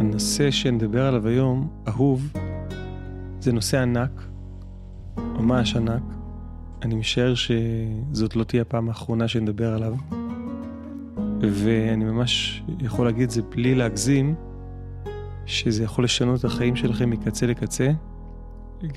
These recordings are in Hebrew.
הנושא שנדבר עליו היום, אהוב, זה נושא ענק, ממש ענק. אני משער שזאת לא תהיה הפעם האחרונה שנדבר עליו. ואני ממש יכול להגיד את זה בלי להגזים, שזה יכול לשנות את החיים שלכם מקצה לקצה,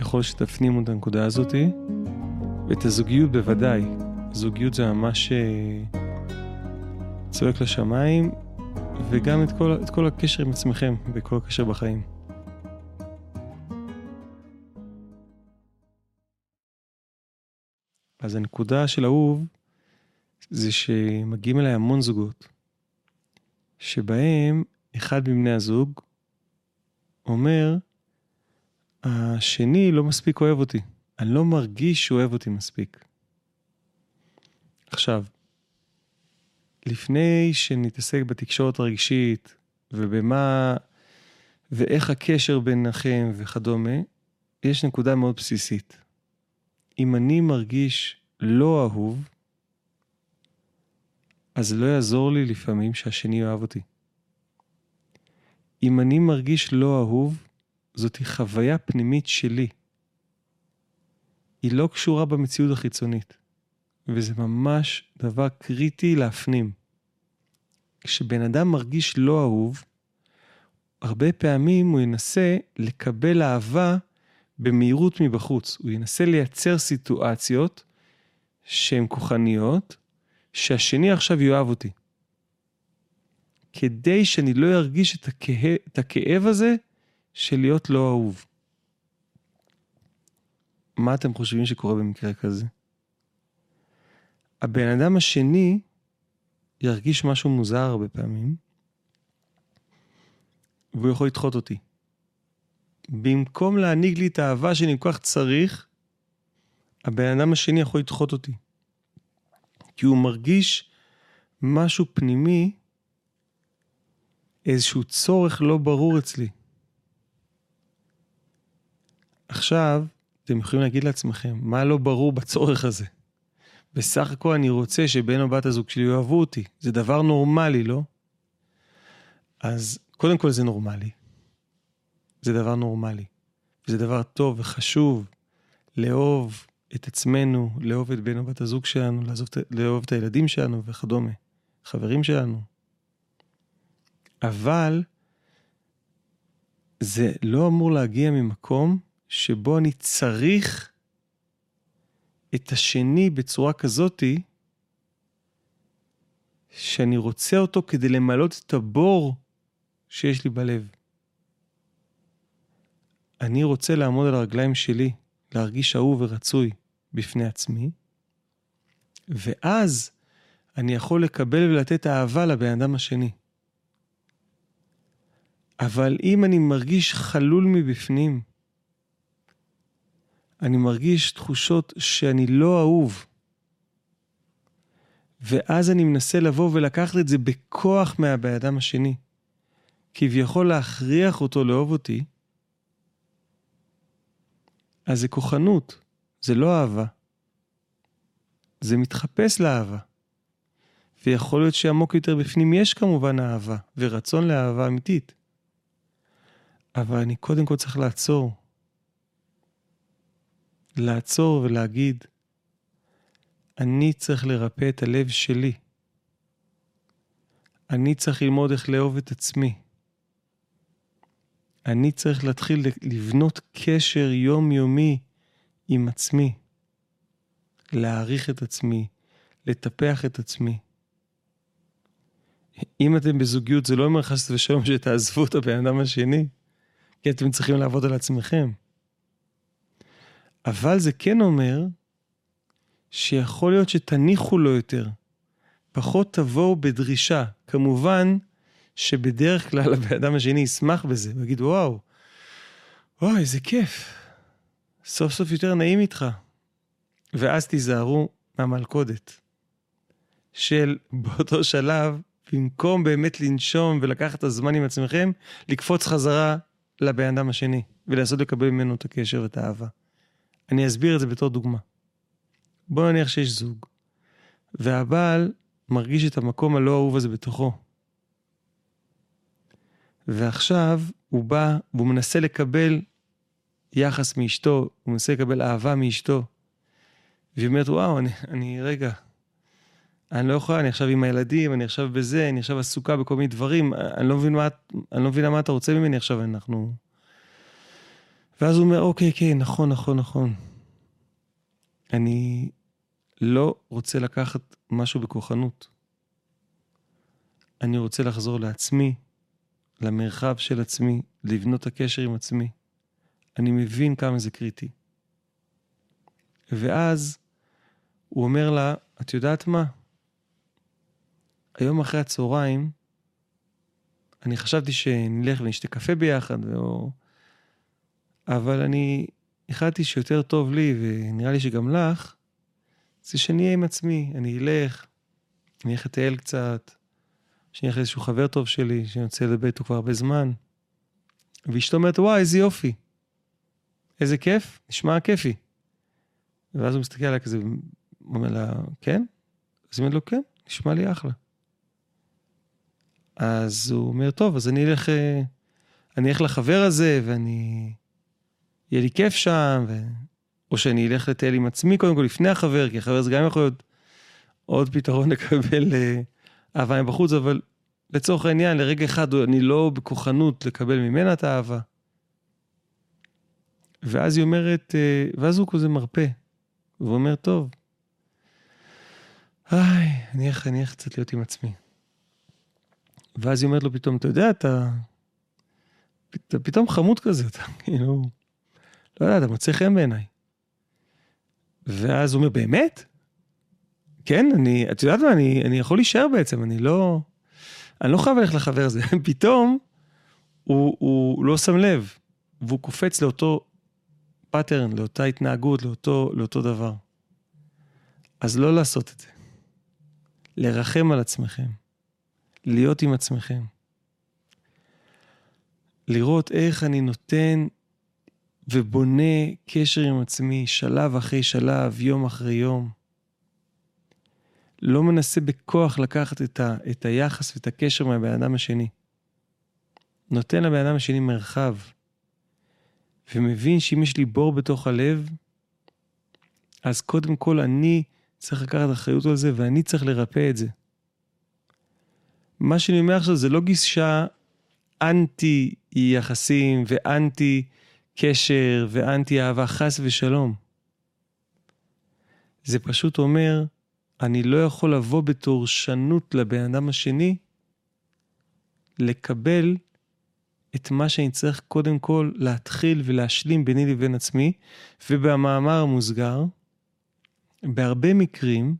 ככל שתפנימו את הנקודה הזאתי, ואת הזוגיות בוודאי. זוגיות זה ממש אה, צועק לשמיים, וגם את כל, את כל הקשר עם עצמכם, וכל הקשר בחיים. אז הנקודה של אהוב, זה שמגיעים אליי המון זוגות, שבהם אחד מבני הזוג אומר, השני לא מספיק אוהב אותי. אני לא מרגיש שהוא אוהב אותי מספיק. עכשיו, לפני שנתעסק בתקשורת הרגשית ובמה ואיך הקשר ביניכם וכדומה, יש נקודה מאוד בסיסית. אם אני מרגיש לא אהוב, אז לא יעזור לי לפעמים שהשני יאהב אותי. אם אני מרגיש לא אהוב, זאת חוויה פנימית שלי. היא לא קשורה במציאות החיצונית, וזה ממש דבר קריטי להפנים. כשבן אדם מרגיש לא אהוב, הרבה פעמים הוא ינסה לקבל אהבה במהירות מבחוץ. הוא ינסה לייצר סיטואציות שהן כוחניות, שהשני עכשיו יאהב אותי. כדי שאני לא ארגיש את, הכאב, את הכאב הזה של להיות לא אהוב. מה אתם חושבים שקורה במקרה כזה? הבן אדם השני ירגיש משהו מוזר הרבה פעמים, והוא יכול לדחות אותי. במקום להנהיג לי את האהבה שאני כל כך צריך, הבן אדם השני יכול לדחות אותי. כי הוא מרגיש משהו פנימי, איזשהו צורך לא ברור אצלי. עכשיו, אתם יכולים להגיד לעצמכם, מה לא ברור בצורך הזה? בסך הכל אני רוצה שבן או בת הזוג שלי יאהבו אותי. זה דבר נורמלי, לא? אז קודם כל זה נורמלי. זה דבר נורמלי. זה דבר טוב וחשוב לאהוב את עצמנו, לאהוב את בן או בת הזוג שלנו, לעזוב, לאהוב את הילדים שלנו וכדומה, חברים שלנו. אבל זה לא אמור להגיע ממקום שבו אני צריך את השני בצורה כזאתי, שאני רוצה אותו כדי למלות את הבור שיש לי בלב. אני רוצה לעמוד על הרגליים שלי, להרגיש אהוב ורצוי בפני עצמי, ואז אני יכול לקבל ולתת אהבה לבן אדם השני. אבל אם אני מרגיש חלול מבפנים, אני מרגיש תחושות שאני לא אהוב, ואז אני מנסה לבוא ולקחת את זה בכוח מהבן אדם השני, כביכול להכריח אותו לאהוב אותי, אז זה כוחנות, זה לא אהבה. זה מתחפש לאהבה. ויכול להיות שעמוק יותר בפנים יש כמובן אהבה, ורצון לאהבה אמיתית. אבל אני קודם כל צריך לעצור. לעצור ולהגיד, אני צריך לרפא את הלב שלי. אני צריך ללמוד איך לאהוב את עצמי. אני צריך להתחיל לבנות קשר יומיומי עם עצמי. להעריך את עצמי, לטפח את עצמי. אם אתם בזוגיות, זה לא אומר חס ושלום שתעזבו את הבן אדם השני, כי אתם צריכים לעבוד על עצמכם. אבל זה כן אומר שיכול להיות שתניחו לו יותר, פחות תבואו בדרישה. כמובן שבדרך כלל הבן אדם השני ישמח בזה, ויגיד, וואו, וואו, איזה כיף. סוף סוף יותר נעים איתך. ואז תיזהרו מהמלכודת. של באותו שלב, במקום באמת לנשום ולקחת את הזמן עם עצמכם, לקפוץ חזרה לבן אדם השני, ולנסות לקבל ממנו את הקשר ואת האהבה. אני אסביר את זה בתור דוגמה. בוא נניח שיש זוג, והבעל מרגיש את המקום הלא אהוב הזה בתוכו. ועכשיו הוא בא והוא מנסה לקבל יחס מאשתו, הוא מנסה לקבל אהבה מאשתו. והיא אומרת, וואו, אני, אני רגע, אני לא יכולה, אני עכשיו עם הילדים, אני עכשיו בזה, אני עכשיו עסוקה בכל מיני דברים, אני לא מבין מה, אני לא מבינה מה אתה רוצה ממני עכשיו, אנחנו... ואז הוא אומר, אוקיי, כן, נכון, נכון, נכון. אני לא רוצה לקחת משהו בכוחנות. אני רוצה לחזור לעצמי, למרחב של עצמי, לבנות את הקשר עם עצמי. אני מבין כמה זה קריטי. ואז הוא אומר לה, את יודעת מה? היום אחרי הצהריים, אני חשבתי שנלך ונשתה קפה ביחד, או... אבל אני החלטתי שיותר טוב לי, ונראה לי שגם לך, זה שאני אהיה עם עצמי, אני אלך, אני אלך לטייל קצת, שאני אלך לאיזשהו חבר טוב שלי, שאני רוצה לדבר איתו כבר הרבה זמן. ואשתו אומרת, וואי, איזה יופי. איזה כיף, נשמע כיפי. ואז הוא מסתכל עליה כזה, אומר לה, כן? אז היא אומרת לו, כן, נשמע לי אחלה. אז הוא אומר, טוב, אז אני אלך, אה, אני אלך לחבר הזה, ואני... יהיה לי כיף שם, ו... או שאני אלך לטייל עם עצמי קודם כל לפני החבר, כי החבר זה גם יכול להיות עוד פתרון לקבל אה, אהבה מבחוץ, אבל לצורך העניין, לרגע אחד אני לא בכוחנות לקבל ממנה את האהבה. ואז היא אומרת, אה, ואז הוא כזה מרפה, והוא אומר, טוב, איך, אני איך קצת להיות עם עצמי. ואז היא אומרת לו פתאום, אתה יודע, אתה, אתה פתאום חמוד כזה, אתה כאילו, לא יודע, אתה מוצא חן בעיניי. ואז הוא אומר, באמת? כן, אני, את יודעת מה, אני, אני יכול להישאר בעצם, אני לא, אני לא חייב ללכת לחבר הזה. פתאום הוא, הוא לא שם לב, והוא קופץ לאותו pattern, לאותה התנהגות, לאותו, לאותו דבר. אז לא לעשות את זה. לרחם על עצמכם. להיות עם עצמכם. לראות איך אני נותן ובונה קשר עם עצמי שלב אחרי שלב, יום אחרי יום. לא מנסה בכוח לקחת את, ה, את היחס ואת הקשר מהבן אדם השני. נותן לבן אדם השני מרחב, ומבין שאם יש לי בור בתוך הלב, אז קודם כל אני צריך לקחת אחריות על זה ואני צריך לרפא את זה. מה שאני אומר עכשיו זה לא גישה אנטי יחסים ואנטי קשר ואנטי אהבה, חס ושלום. זה פשוט אומר, אני לא יכול לבוא בתור שנות לבן אדם השני, לקבל את מה שאני צריך קודם כל להתחיל ולהשלים ביני לבין עצמי, ובמאמר המוסגר, בהרבה מקרים,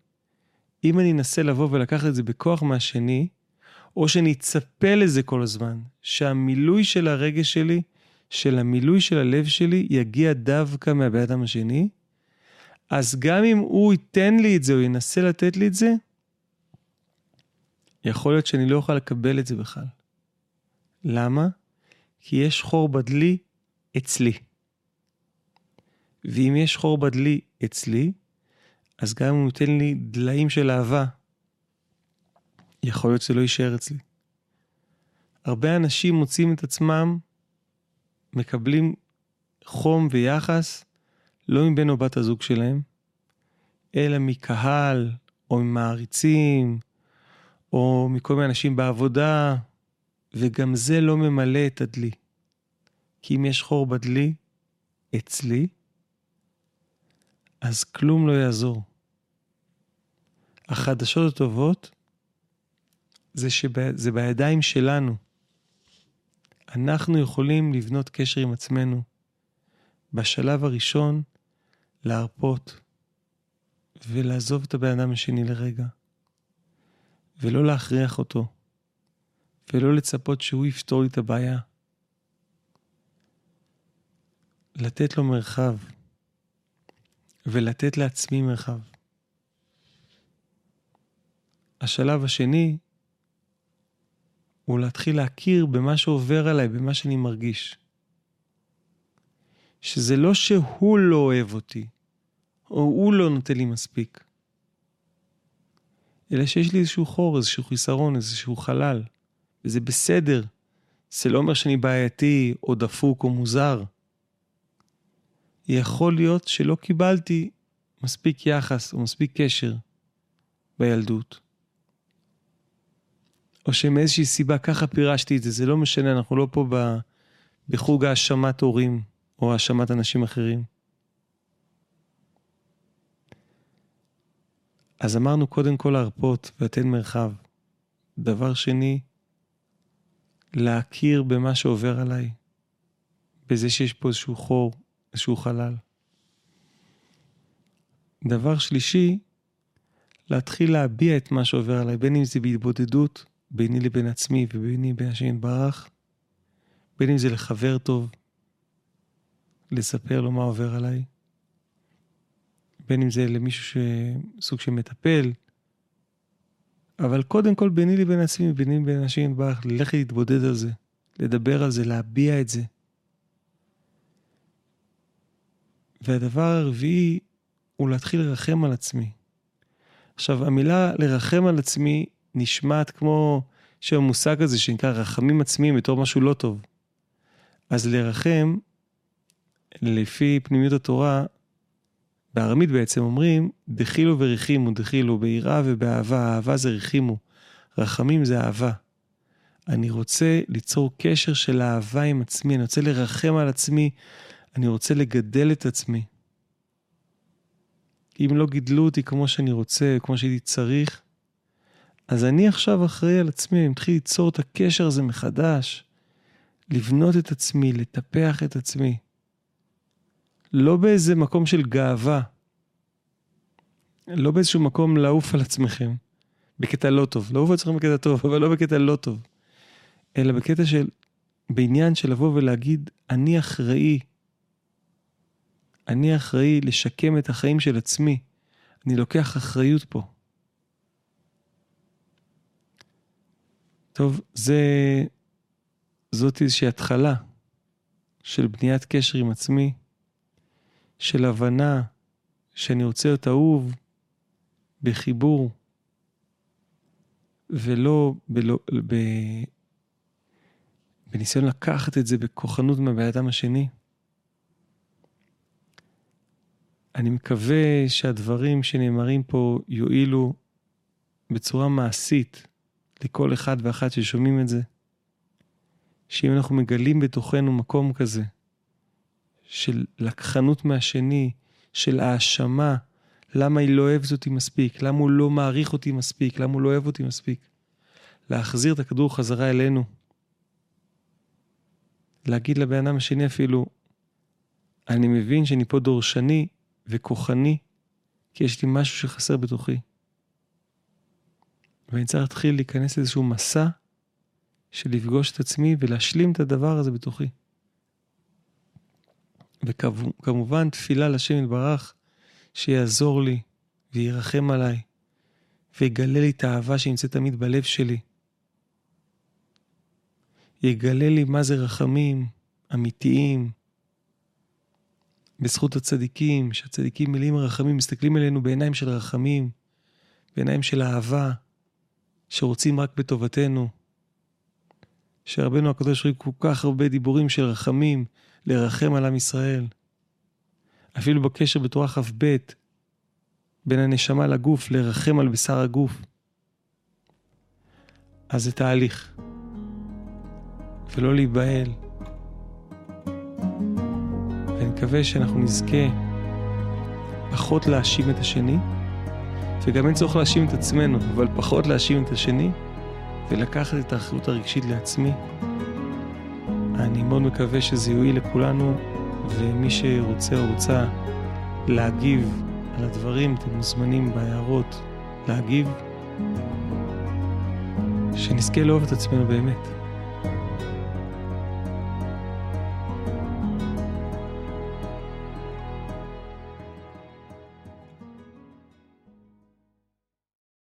אם אני אנסה לבוא ולקחת את זה בכוח מהשני, או שאני אצפה לזה כל הזמן, שהמילוי של הרגש שלי, של המילוי של הלב שלי, יגיע דווקא מהבן אדם השני, אז גם אם הוא ייתן לי את זה או ינסה לתת לי את זה, יכול להיות שאני לא אוכל לקבל את זה בכלל. למה? כי יש חור בדלי אצלי. ואם יש חור בדלי אצלי, אז גם אם הוא ייתן לי דליים של אהבה, יכול להיות שזה לא יישאר אצלי. הרבה אנשים מוצאים את עצמם, מקבלים חום ויחס, לא מבן או בת הזוג שלהם, אלא מקהל, או ממעריצים, או מכל מיני אנשים בעבודה, וגם זה לא ממלא את הדלי. כי אם יש חור בדלי, אצלי, אז כלום לא יעזור. החדשות הטובות זה שזה בידיים שלנו. אנחנו יכולים לבנות קשר עם עצמנו. בשלב הראשון, להרפות ולעזוב את הבן אדם השני לרגע, ולא להכריח אותו, ולא לצפות שהוא יפתור לי את הבעיה. לתת לו מרחב, ולתת לעצמי מרחב. השלב השני הוא להתחיל להכיר במה שעובר עליי, במה שאני מרגיש. שזה לא שהוא לא אוהב אותי, או הוא לא נותן לי מספיק, אלא שיש לי איזשהו חור, איזשהו חיסרון, איזשהו חלל, וזה בסדר, זה לא אומר שאני בעייתי או דפוק או מוזר. יכול להיות שלא קיבלתי מספיק יחס או מספיק קשר בילדות. או שמאיזושהי סיבה ככה פירשתי את זה, זה לא משנה, אנחנו לא פה בחוג האשמת הורים או האשמת אנשים אחרים. אז אמרנו קודם כל להרפות ולתן מרחב. דבר שני, להכיר במה שעובר עליי, בזה שיש פה איזשהו חור, איזשהו חלל. דבר שלישי, להתחיל להביע את מה שעובר עליי, בין אם זה בהתבודדות ביני לבין עצמי וביני לבין השם יתברך, בין אם זה לחבר טוב, לספר לו מה עובר עליי, בין אם זה למישהו שסוג של מטפל, אבל קודם כל ביני לבין עצמי וביני לבין השם יתברך, ללכת להתבודד על זה, לדבר על זה, להביע את זה. והדבר הרביעי הוא להתחיל לרחם על עצמי. עכשיו, המילה לרחם על עצמי נשמעת כמו שהמושג הזה שנקרא רחמים עצמיים בתור משהו לא טוב. אז לרחם, לפי פנימיות התורה, בארמית בעצם אומרים, דחילו ורחימו, דחילו, ביראה ובאהבה, אהבה זה רחימו, רחמים זה אהבה. אני רוצה ליצור קשר של אהבה עם עצמי, אני רוצה לרחם על עצמי, אני רוצה לגדל את עצמי. אם לא גידלו אותי כמו שאני רוצה, כמו שהייתי צריך, אז אני עכשיו אחראי על עצמי, אני מתחיל ליצור את הקשר הזה מחדש, לבנות את עצמי, לטפח את עצמי. לא באיזה מקום של גאווה, לא באיזשהו מקום לעוף על עצמכם, בקטע לא טוב, לעוף על עצמכם בקטע טוב, אבל לא בקטע לא טוב, אלא בקטע של, בעניין של לבוא ולהגיד, אני אחראי, אני אחראי לשקם את החיים של עצמי, אני לוקח אחריות פה. טוב, זה, זאת איזושהי התחלה של בניית קשר עם עצמי, של הבנה שאני רוצה להיות אהוב בחיבור, ולא בלא, ב, בניסיון לקחת את זה בכוחנות מהבן אדם השני. אני מקווה שהדברים שנאמרים פה יועילו בצורה מעשית לכל אחד ואחת ששומעים את זה. שאם אנחנו מגלים בתוכנו מקום כזה, של לקחנות מהשני, של האשמה, למה היא לא אוהבת אותי מספיק, למה הוא לא מעריך אותי מספיק, למה הוא לא אוהב אותי מספיק. להחזיר את הכדור חזרה אלינו. להגיד לבן אדם השני אפילו, אני מבין שאני פה דורשני וכוחני, כי יש לי משהו שחסר בתוכי. ואני צריך להתחיל להיכנס לאיזשהו מסע של לפגוש את עצמי ולהשלים את הדבר הזה בתוכי. וכמובן תפילה לשם יתברך שיעזור לי וירחם עליי ויגלה לי את האהבה שנמצאת תמיד בלב שלי. יגלה לי מה זה רחמים אמיתיים, בזכות הצדיקים, שהצדיקים מלאים רחמים, מסתכלים עלינו בעיניים של רחמים, בעיניים של אהבה, שרוצים רק בטובתנו. שרבנו הקדוש ברוך הוא כל כך הרבה דיבורים של רחמים, לרחם על עם ישראל. אפילו בקשר בתורה כ"ב, בין הנשמה לגוף, לרחם על בשר הגוף. אז זה תהליך. ולא להיבהל. ואני מקווה שאנחנו נזכה פחות להאשים את השני, וגם אין צורך להאשים את עצמנו, אבל פחות להאשים את השני, ולקחת את האחריות הרגשית לעצמי. אני מאוד מקווה שזה יועיל לכולנו, ומי שרוצה או רוצה להגיב על הדברים, אתם מוזמנים בהערות להגיב. שנזכה לאהוב את עצמנו באמת.